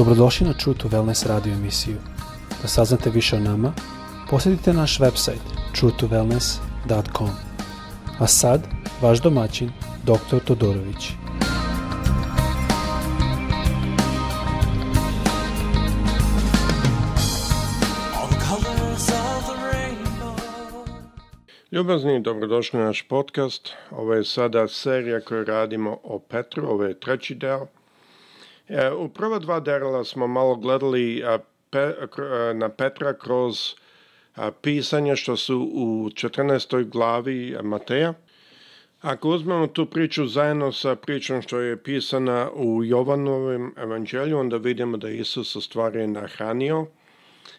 Dobrodošli na True to Wellness radio emisiju. Da saznate više o nama, posjetite naš website truetowellness.com. A sad, vaš domaćin, dr. Todorović. Ljubazni, dobrodošli na naš podcast. Ovo je sada serija koju radimo o Petru, ovo je treći deo – E, U prva dva derela smo malo gledali pe, e, na Petra kroz pisanje što su u 14. glavi Mateja. Ako uzmemo tu priču zajedno sa pričom što je pisana u Jovanovom evanđelju, onda vidimo da Isus u stvari nahranio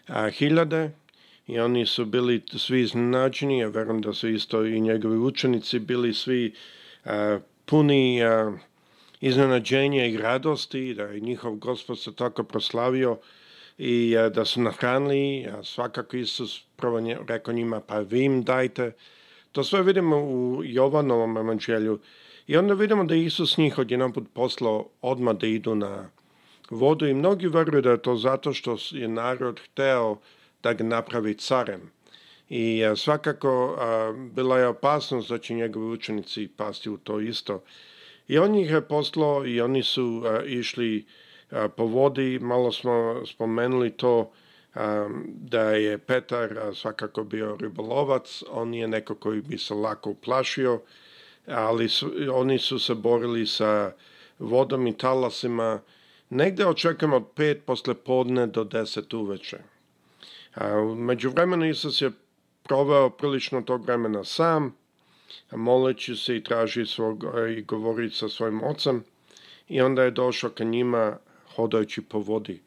a, hiljade i oni su bili svi iznenađeni, ja verujem da su isto i njegovi učenici bili svi a, puni a, iznenađenja i radosti da je njihov gospod se tako proslavio i e, da su nahranili, a svakako Isus prvo nje, rekao njima, pa vi im dajte. To sve vidimo u Jovanovom evanđelju. I onda vidimo da Isus njih odjedan put poslao odmah da idu na vodu i mnogi veruju da je to zato što je narod hteo da ga napravi carem. I e, svakako a, bila je opasnost da će njegovi učenici pasti u to isto. I on ih je poslao i oni su a, e, išli a, e, po vodi, malo smo spomenuli to a, e, da je Petar a, svakako bio ribolovac, on je neko koji bi se lako uplašio, ali su, oni su se borili sa vodom i talasima, negde očekujem od 5 posle podne do 10 uveče. A, među vremenu Isus je proveo prilično tog vremena sam, moleći se i traži svog, e, i govori sa svojim ocem i onda je došao ka njima hodajući po vodi.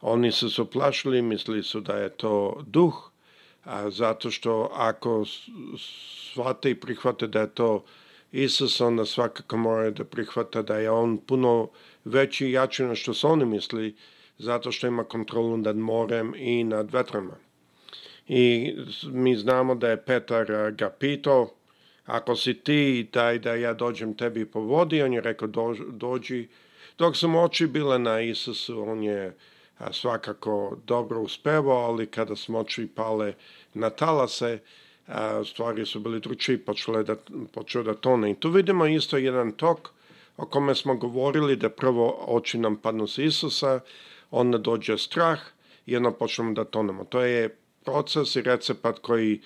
Oni su se plašili, mislili su da je to duh, a zato što ako shvate i prihvate da je to Isus, onda svakako mora da prihvata da je on puno veći i jači na što su oni misli, zato što ima kontrolu nad morem i nad vetrama. I mi znamo da je Petar e, ga pitao, ako si ti daj da ja dođem tebi po vodi, on je rekao dođi, dođi. Dok su oči bile na Isusu, on je svakako dobro uspevao, ali kada smo oči pale na talase, stvari su bili dručiji, počele da, počeo da tone. I tu vidimo isto jedan tok o kome smo govorili da prvo oči nam padnu sa Isusa, onda dođe strah i onda počnemo da tonemo. To je proces i recept koji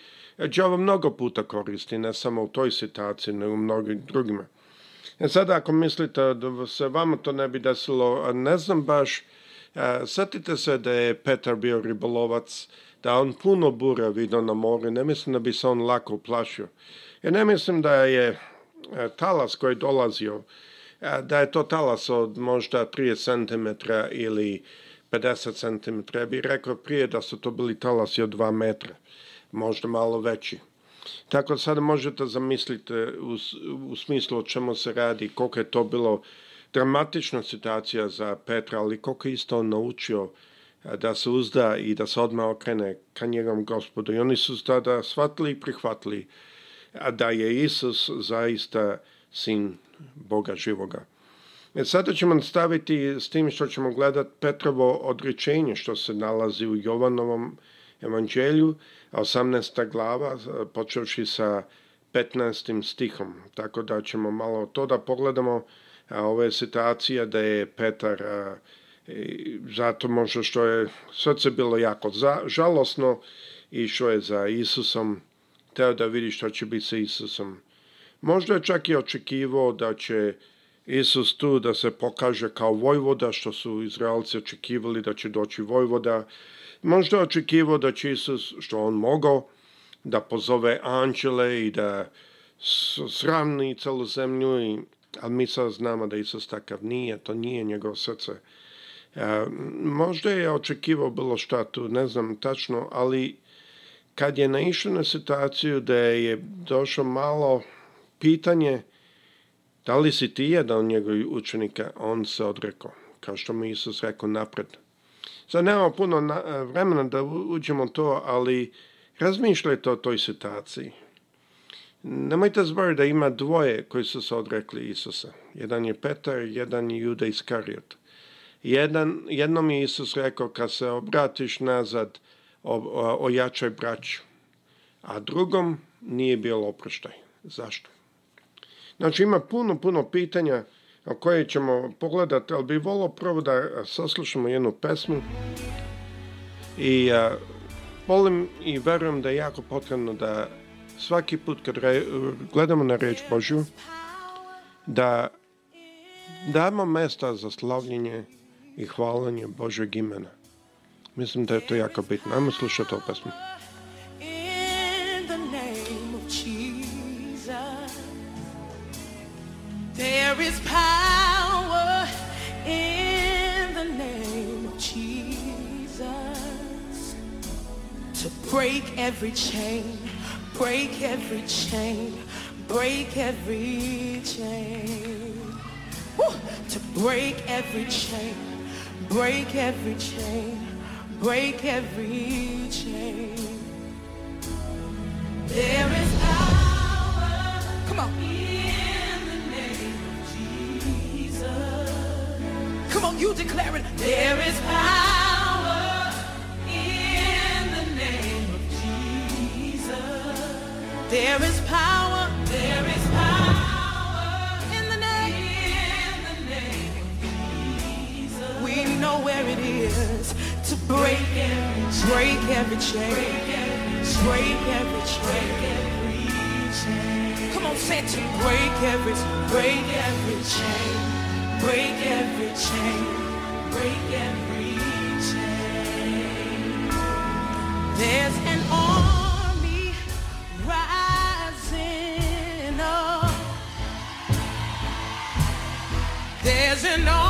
Đavo mnogo puta koristi, ne samo u toj situaciji, ne u mnogim drugima. E sad, ako mislite da se vama to ne bi desilo, ne znam baš, e, setite se da je Petar bio ribolovac, da on puno bura vidio na moru, ne mislim da bi se on lako uplašio. Ja ne mislim da je e, talas koji dolazio, e, da je to talas od možda 30 cm ili 50 cm. Ja bih rekao prije da su to bili talasi od 2 metra, možda malo veći. Tako sad možete zamisliti u, u smislu o čemu se radi, koliko je to bilo dramatična situacija za Petra, ali koliko je isto on naučio e, da se uzda i da se odmah okrene ka njegovom gospodu. I oni su tada shvatili i prihvatili da je Isus zaista sin Boga živoga. Jer sada ćemo nastaviti s tim što ćemo gledati Petrovo odrečenje što se nalazi u Jovanovom evanđelju, 18. glava, e, počevši sa 15. stihom. Tako da ćemo malo to da pogledamo. A ovo je situacija da je Petar, a, i, zato možda što je srce bilo jako za, žalosno, išao je za Isusom, teo da vidi što će biti sa Isusom. Možda je čak i očekivao da će Isus tu da se pokaže kao vojvoda, što su Izraelci očekivali da će doći vojvoda. Možda očekivao da će Isus, što on mogao, da pozove anđele i da sravni celu zemlju, ali mi sad znamo da Isus takav nije, to nije njegov srce. E, možda je očekivao bilo šta tu, ne znam tačno, ali kad je naišao na situaciju da je došlo malo pitanje Da li si ti jedan od njegovih učenika? On se odrekao, kao što mu Isus rekao napred. Sad nemamo puno na, e, vremena da uđemo to, ali razmišljajte o toj situaciji. Nemojte zbori da ima dvoje koji su se odrekli Isusa. Jedan je Petar, jedan je Juda Iskariot. Jedan, jednom je Isus rekao, kad se obratiš nazad, o, o, ojačaj braću. A drugom nije bilo oproštaj. Zašto? Znači ima puno, puno pitanja o koje ćemo pogledati, ali bi volio prvo da e, saslušamo jednu pesmu i a, e, volim i verujem da je jako potrebno da svaki put kad re, gledamo na reč Božju da damo mesta za slavljenje i hvalanje Božeg imena. Mislim da je to jako bitno. Ajmo slušati ovu pesmu. To break every chain, break every chain, break every chain. Woo! To break every chain, break every chain, break every chain. There is power. Come on. In the name of Jesus. Come on, you declare it. There is power. There is power. There is power in the name. In the name of Jesus. We know where it is to break, every chain. break every chain, break every chain. Come on, say to break every, break every chain, break every chain, break every chain. There's an you know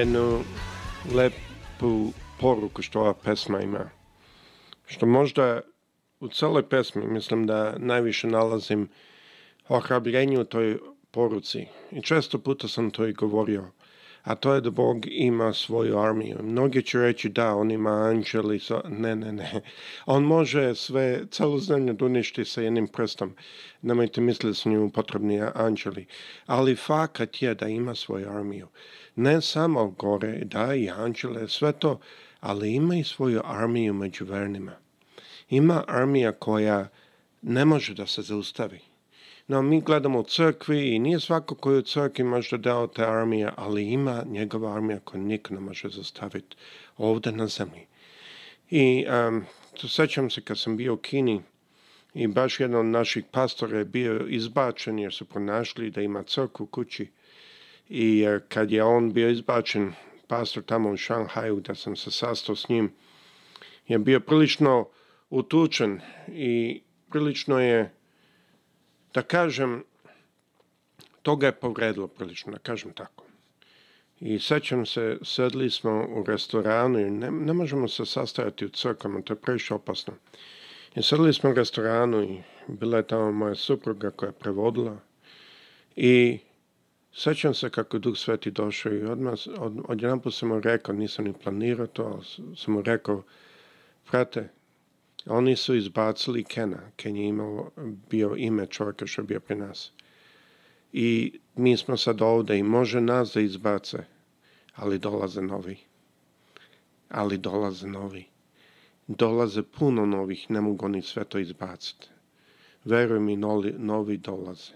jednu lepu poruku što ova pesma ima. Što možda u celoj pesmi mislim da najviše nalazim ohrabrenje u toj poruci. I često puta sam to i govorio a to je da Bog ima svoju armiju. Mnogi će reći da, on ima anđeli, ne, ne, ne. On može sve, celu zemlju da uništi sa jednim prstom. Nemojte misliti da su njemu potrebni anđeli. Ali fakat je da ima svoju armiju. Ne samo gore, da i anđele, sve to, ali ima i svoju armiju među vernima. Ima armija koja ne može da se zaustavi. No, mi gledamo u crkvi i nije svako koji u crkvi može deo da te armije, ali ima njegova armija koju niko ne može zastaviti ovde na zemlji. I um, to sećam se kad sam bio u Kini i baš jedan od naših pastora je bio izbačen jer su pronašli da ima crkvu kući. I uh, kad je on bio izbačen, pastor tamo u Šanghaju, da sam se sastao s njim, je bio prilično utučen i prilično je da kažem, toga je povredilo prilično, da kažem tako. I sećam se, sedli smo u restoranu i ne, ne možemo se sastajati u crkvama, to je previše opasno. I sedli smo u restoranu i bila je tamo moja supruga koja je prevodila i sećam se kako je Duh Sveti došao i odmah, od, odjedan put sam mu rekao, nisam ni planirao to, ali sam mu rekao, frate, Oni su izbacili Kena. Ken je imao, bio ime čovjeka što je bio pri nas. I mi smo sad ovde i može nas da izbace, ali dolaze novi. Ali dolaze novi. Dolaze puno novih, ne mogu oni sve to izbaciti. Veruj mi, novi, novi dolaze.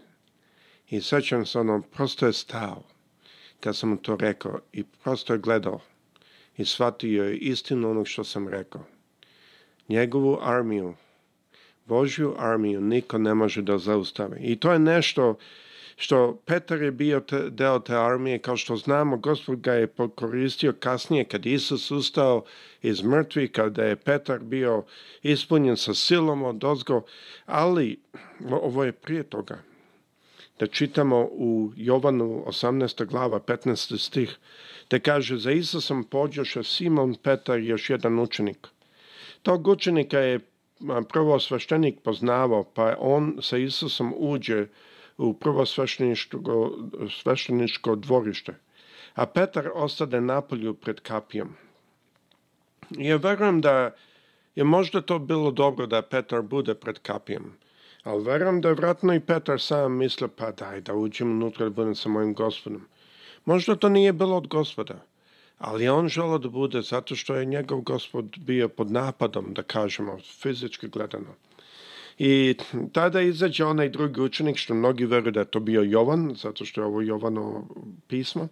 I sećam se ono, prosto je stao kad sam to rekao i prosto je gledao i shvatio je istinu onog što sam rekao njegovu armiju, Božju armiju niko ne može da zaustavi. I to je nešto što Petar je bio te, deo te armije, kao što znamo, gospod ga je koristio kasnije kad Isus ustao iz mrtvih, kada je Petar bio ispunjen sa silom od ozgo, ali ovo je prije toga. Da čitamo u Jovanu 18. glava 15. stih, te kaže, za Isusom pođoše Simon Petar još jedan učenik. Tog učenika je prvo sveštenik poznavao, pa on sa Isusom uđe u prvo svešteničko, svešteničko dvorište, a Petar ostade napolju pred kapijom. Ja verujem da je možda to bilo dobro da Petar bude pred kapijom, ali verujem da je vratno i Petar sam mislio, pa daj da uđem unutra da budem sa mojim gospodom. Možda to nije bilo od gospoda ali on želao da bude zato što je njegov gospod bio pod napadom, da kažemo, fizički gledano. I tada izađe onaj drugi učenik, što mnogi veruju da je to bio Jovan, zato što je ovo Jovano pismo,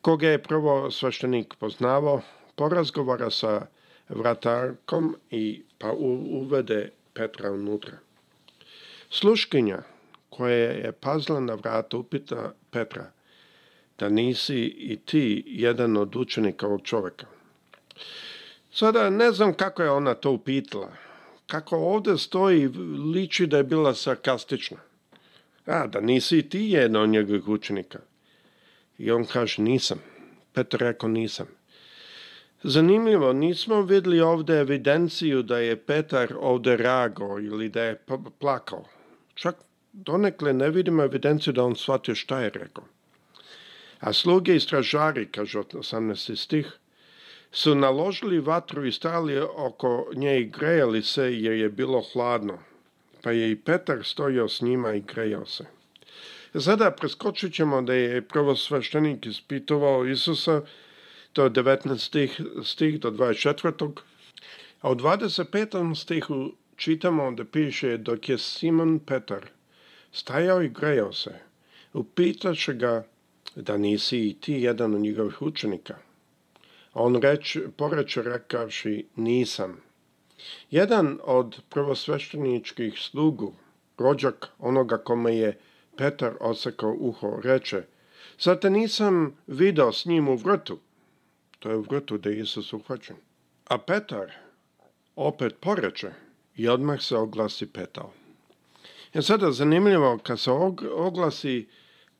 koga je prvo sveštenik poznavao, porazgovara sa vratarkom i pa uvede Petra unutra. Sluškinja koja je pazla na vrata upita Petra – da nisi i ti jedan od učenika ovog čoveka. Sada ne znam kako je ona to upitala. Kako ovde stoji, liči da je bila sarkastična. A, da nisi i ti jedan od njegovih učenika. I on kaže, nisam. Petar rekao, nisam. Zanimljivo, nismo videli ovde evidenciju da je Petar ovde rago ili da je plakao. Čak donekle ne vidimo evidenciju da on shvatio šta je rekao. A sluge i stražari, kaže 18. stih, su naložili vatru i stali oko nje i grejali se jer je bilo hladno. Pa je i Petar stojao s njima i grejao se. Sada preskočit ćemo da je prvosveštenik ispitovao Isusa, to je 19 stih, stih do 24. A u 25. stihu čitamo da piše dok je Simon Petar stajao i grejao se, upitaše ga da nisi i ti jedan od njegovih učenika? A on reč, poreče rekavši, nisam. Jedan od prvosvešteničkih slugu, rođak onoga kome je Petar osekao uho, reče, Zar nisam video s njim u vrtu? To je u vrtu da je Isus uhvaćen. A Petar opet poreče i odmah se oglasi Petao. E sada zanimljivo, kad se oglasi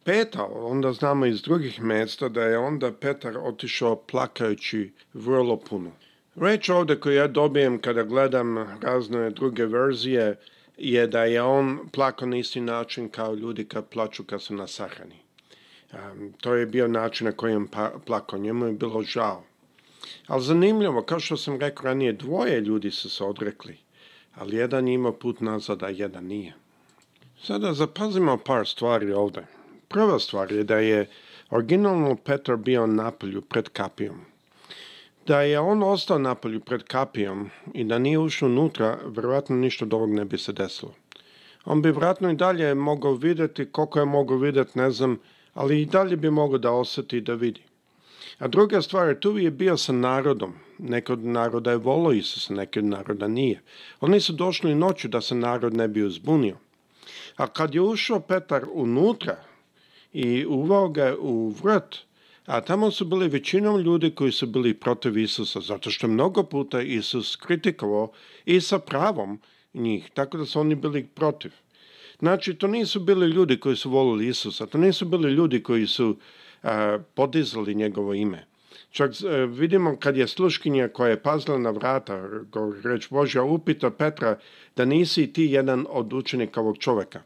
petao, onda znamo iz drugih mesta da je onda Petar otišao plakajući vrlo puno. Reč ovde koju ja dobijem kada gledam razne druge verzije je da je on plakao na isti način kao ljudi kad plaču kad su na sahrani. Um, to je bio način na kojem pa-, plakao, njemu je bilo žao. Ali zanimljivo, kao što sam rekao ranije, dvoje ljudi su se odrekli, ali jedan ima put nazad, a jedan nije. Sada zapazimo par stvari ovde. Prva stvar je da je originalno Petar bio napolju pred kapijom. Da je on ostao napolju pred kapijom i da nije ušao unutra, verovatno ništa dobro ne bi se desilo. On bi vjerojatno i dalje mogao videti, koliko je mogao videti, ne znam, ali i dalje bi mogao da oseti i da vidi. A druga stvar je, tu je bio sa narodom. Neki od naroda je volio Isusa, neki od naroda nije. Oni su došli noću da se narod ne bi uzbunio. A kad je ušao Petar unutra, i uloga u vrat, a tamo su bili većinom ljudi koji su bili protiv Isusa, zato što mnogo puta Isus kritikovao i sa pravom njih, tako da su oni bili protiv. Znači, to nisu bili ljudi koji su volili Isusa, to nisu bili ljudi koji su a, podizali njegovo ime. Čak a, e, vidimo kad je sluškinja koja je pazila na vrata, reč Božja, upita Petra da nisi ti jedan od učenika ovog čoveka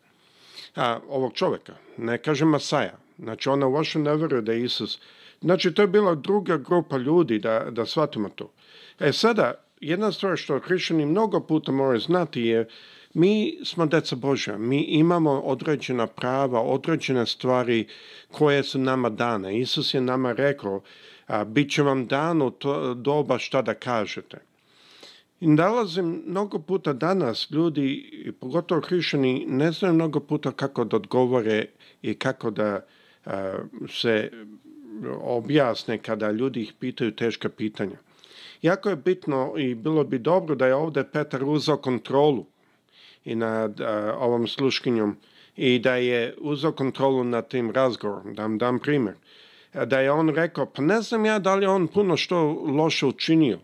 a, ovog čoveka, ne kaže Masaja. Znači ona uopšte ne veruje da je Isus. Znači to je bila druga grupa ljudi da, da shvatimo to. E sada, jedna stvar što hrišćani mnogo puta moraju znati je mi smo deca Božja, mi imamo određena prava, određene stvari koje su nama dane. Isus je nama rekao, a, bit će vam dano to doba šta da kažete. I nalazim mnogo puta danas ljudi, pogotovo hrišćani, ne znaju mnogo puta kako da odgovore i kako da a, se objasne kada ljudi ih pitaju teška pitanja. Jako je bitno i bilo bi dobro da je ovde Petar uzao kontrolu i nad a, ovom sluškinjom i da je uzao kontrolu nad tim razgovorom. dam da dam primer. Da je on rekao, pa ne znam ja da li on puno što loše učinio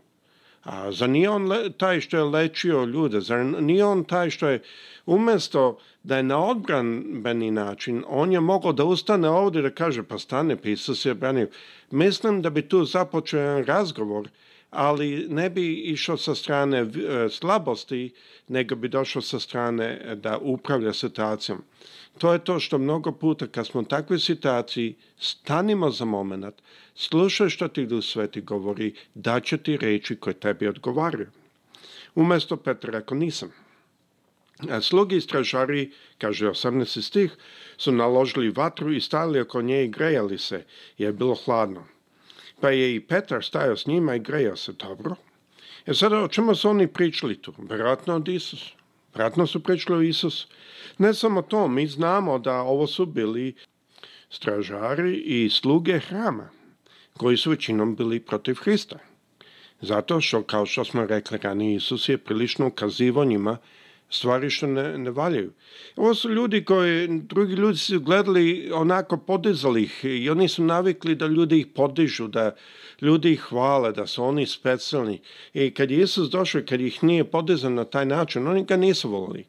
A za nije on le, taj što je lečio ljude, zar nije on taj što je umesto da je na odbranbeni način, on je mogao da ustane ovdje da kaže, pa stane, pa Isus je branio. Mislim da bi tu započeo jedan razgovor ali ne bi išao sa strane e, slabosti, nego bi došao sa strane e, da upravlja situacijom. To je to što mnogo puta kad smo u takvoj situaciji stanimo za moment, slušaj što ti Duh Sveti govori, da će ti reći koje tebi odgovaraju. Umesto Petra rekao nisam. A slugi i stražari, kaže 18. stih, su naložili vatru i stali oko nje i grejali se, jer je bilo hladno pa je i Petar stajao s njima i grejao se dobro. E sada, o čemu su oni pričali tu? Vjerojatno od Isusa. Vjerojatno su pričali o Isusu. Ne samo to, mi znamo da ovo su bili stražari i sluge hrama, koji su većinom bili protiv Hrista. Zato što, kao što smo rekli ranije, Isus je prilično ukazivo njima stvari što ne, ne valjaju. Ovo su ljudi koji, drugi ljudi su gledali, onako podizali ih i oni su navikli da ljudi ih podižu, da ljudi ih hvale, da su oni specijalni. I kad je Isus došao, kad ih nije podizan na taj način, oni ga nisu volili.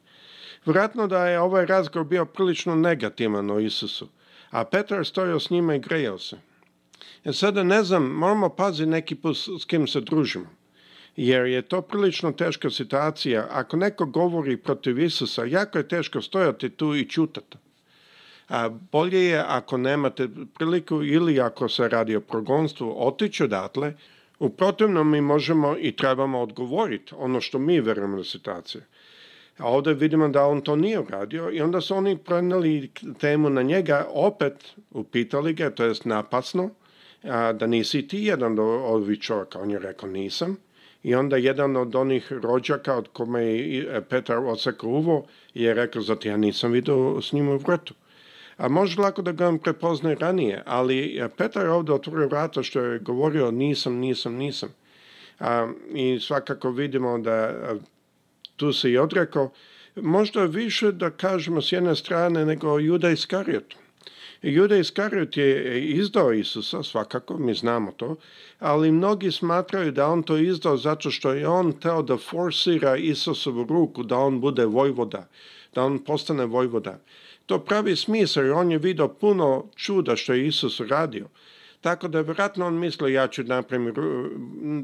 Vratno da je ovaj razgovor bio prilično negativan o Isusu, a Petar stojao s njima i grejao se. E sada ne znam, moramo paziti neki put s kim se družimo jer je to prilično teška situacija. Ako neko govori protiv Isusa, jako je teško stojati tu i čutati. A bolje je ako nemate priliku ili ako se radi o progonstvu, otići odatle. U protivnom mi možemo i trebamo odgovoriti ono što mi verujemo na situaciju. A ovde vidimo da on to nije uradio i onda su oni prenali temu na njega, opet upitali ga, to jest napasno, a, da nisi ti jedan od ovih čovjeka. On je rekao nisam. I onda jedan od onih rođaka od kome je e, Petar Osak uvo je rekao, zato ja nisam vidio s njim u vratu. A može lako da ga on prepozne ranije, ali e, Petar je ovdje otvorio vrata što je govorio nisam, nisam, nisam. A, I svakako vidimo da e, tu se i odrekao. Možda više da kažemo s jedne strane nego Juda Iskariot. Juda Iskariot je izdao Isusa, svakako, mi znamo to, ali mnogi smatraju da on to izdao zato što je on teo da forsira Isusovu ruku, da on bude vojvoda, da on postane vojvoda. To pravi smisao jer on je video puno čuda što je Isus radio. Tako da je vjerojatno on mislio ja ću na napravim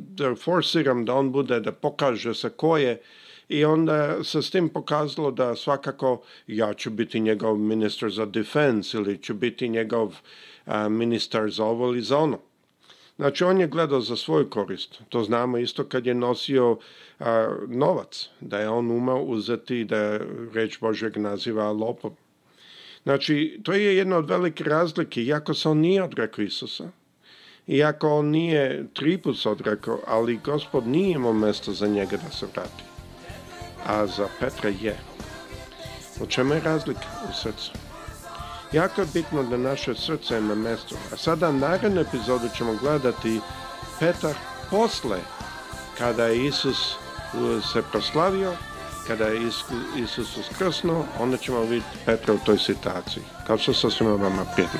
da forsiram da on bude, da pokaže se koje je, i onda se s tim pokazalo da svakako ja ću biti njegov ministar za defense ili ću biti njegov a, ministar za ovo ili za ono. Znači, on je gledao za svoju korist. To znamo isto kad je nosio a, novac, da je on umao uzeti da je reč Božeg naziva lopom. Znači, to je jedna od velike razlike. Iako se on nije odrekao Isusa, iako on nije tri put odrekao, ali gospod nije imao mesto za njega da se vrati a za Petra je. U čemu je razlika u srcu? Jako je bitno da naše srce je na mestu, a sada narednu epizodu ćemo gledati Petar posle kada je Isus se proslavio, kada je Isus uskrsnuo, onda ćemo vidjeti Petra u toj situaciji, kao što sam svima vama prijedno.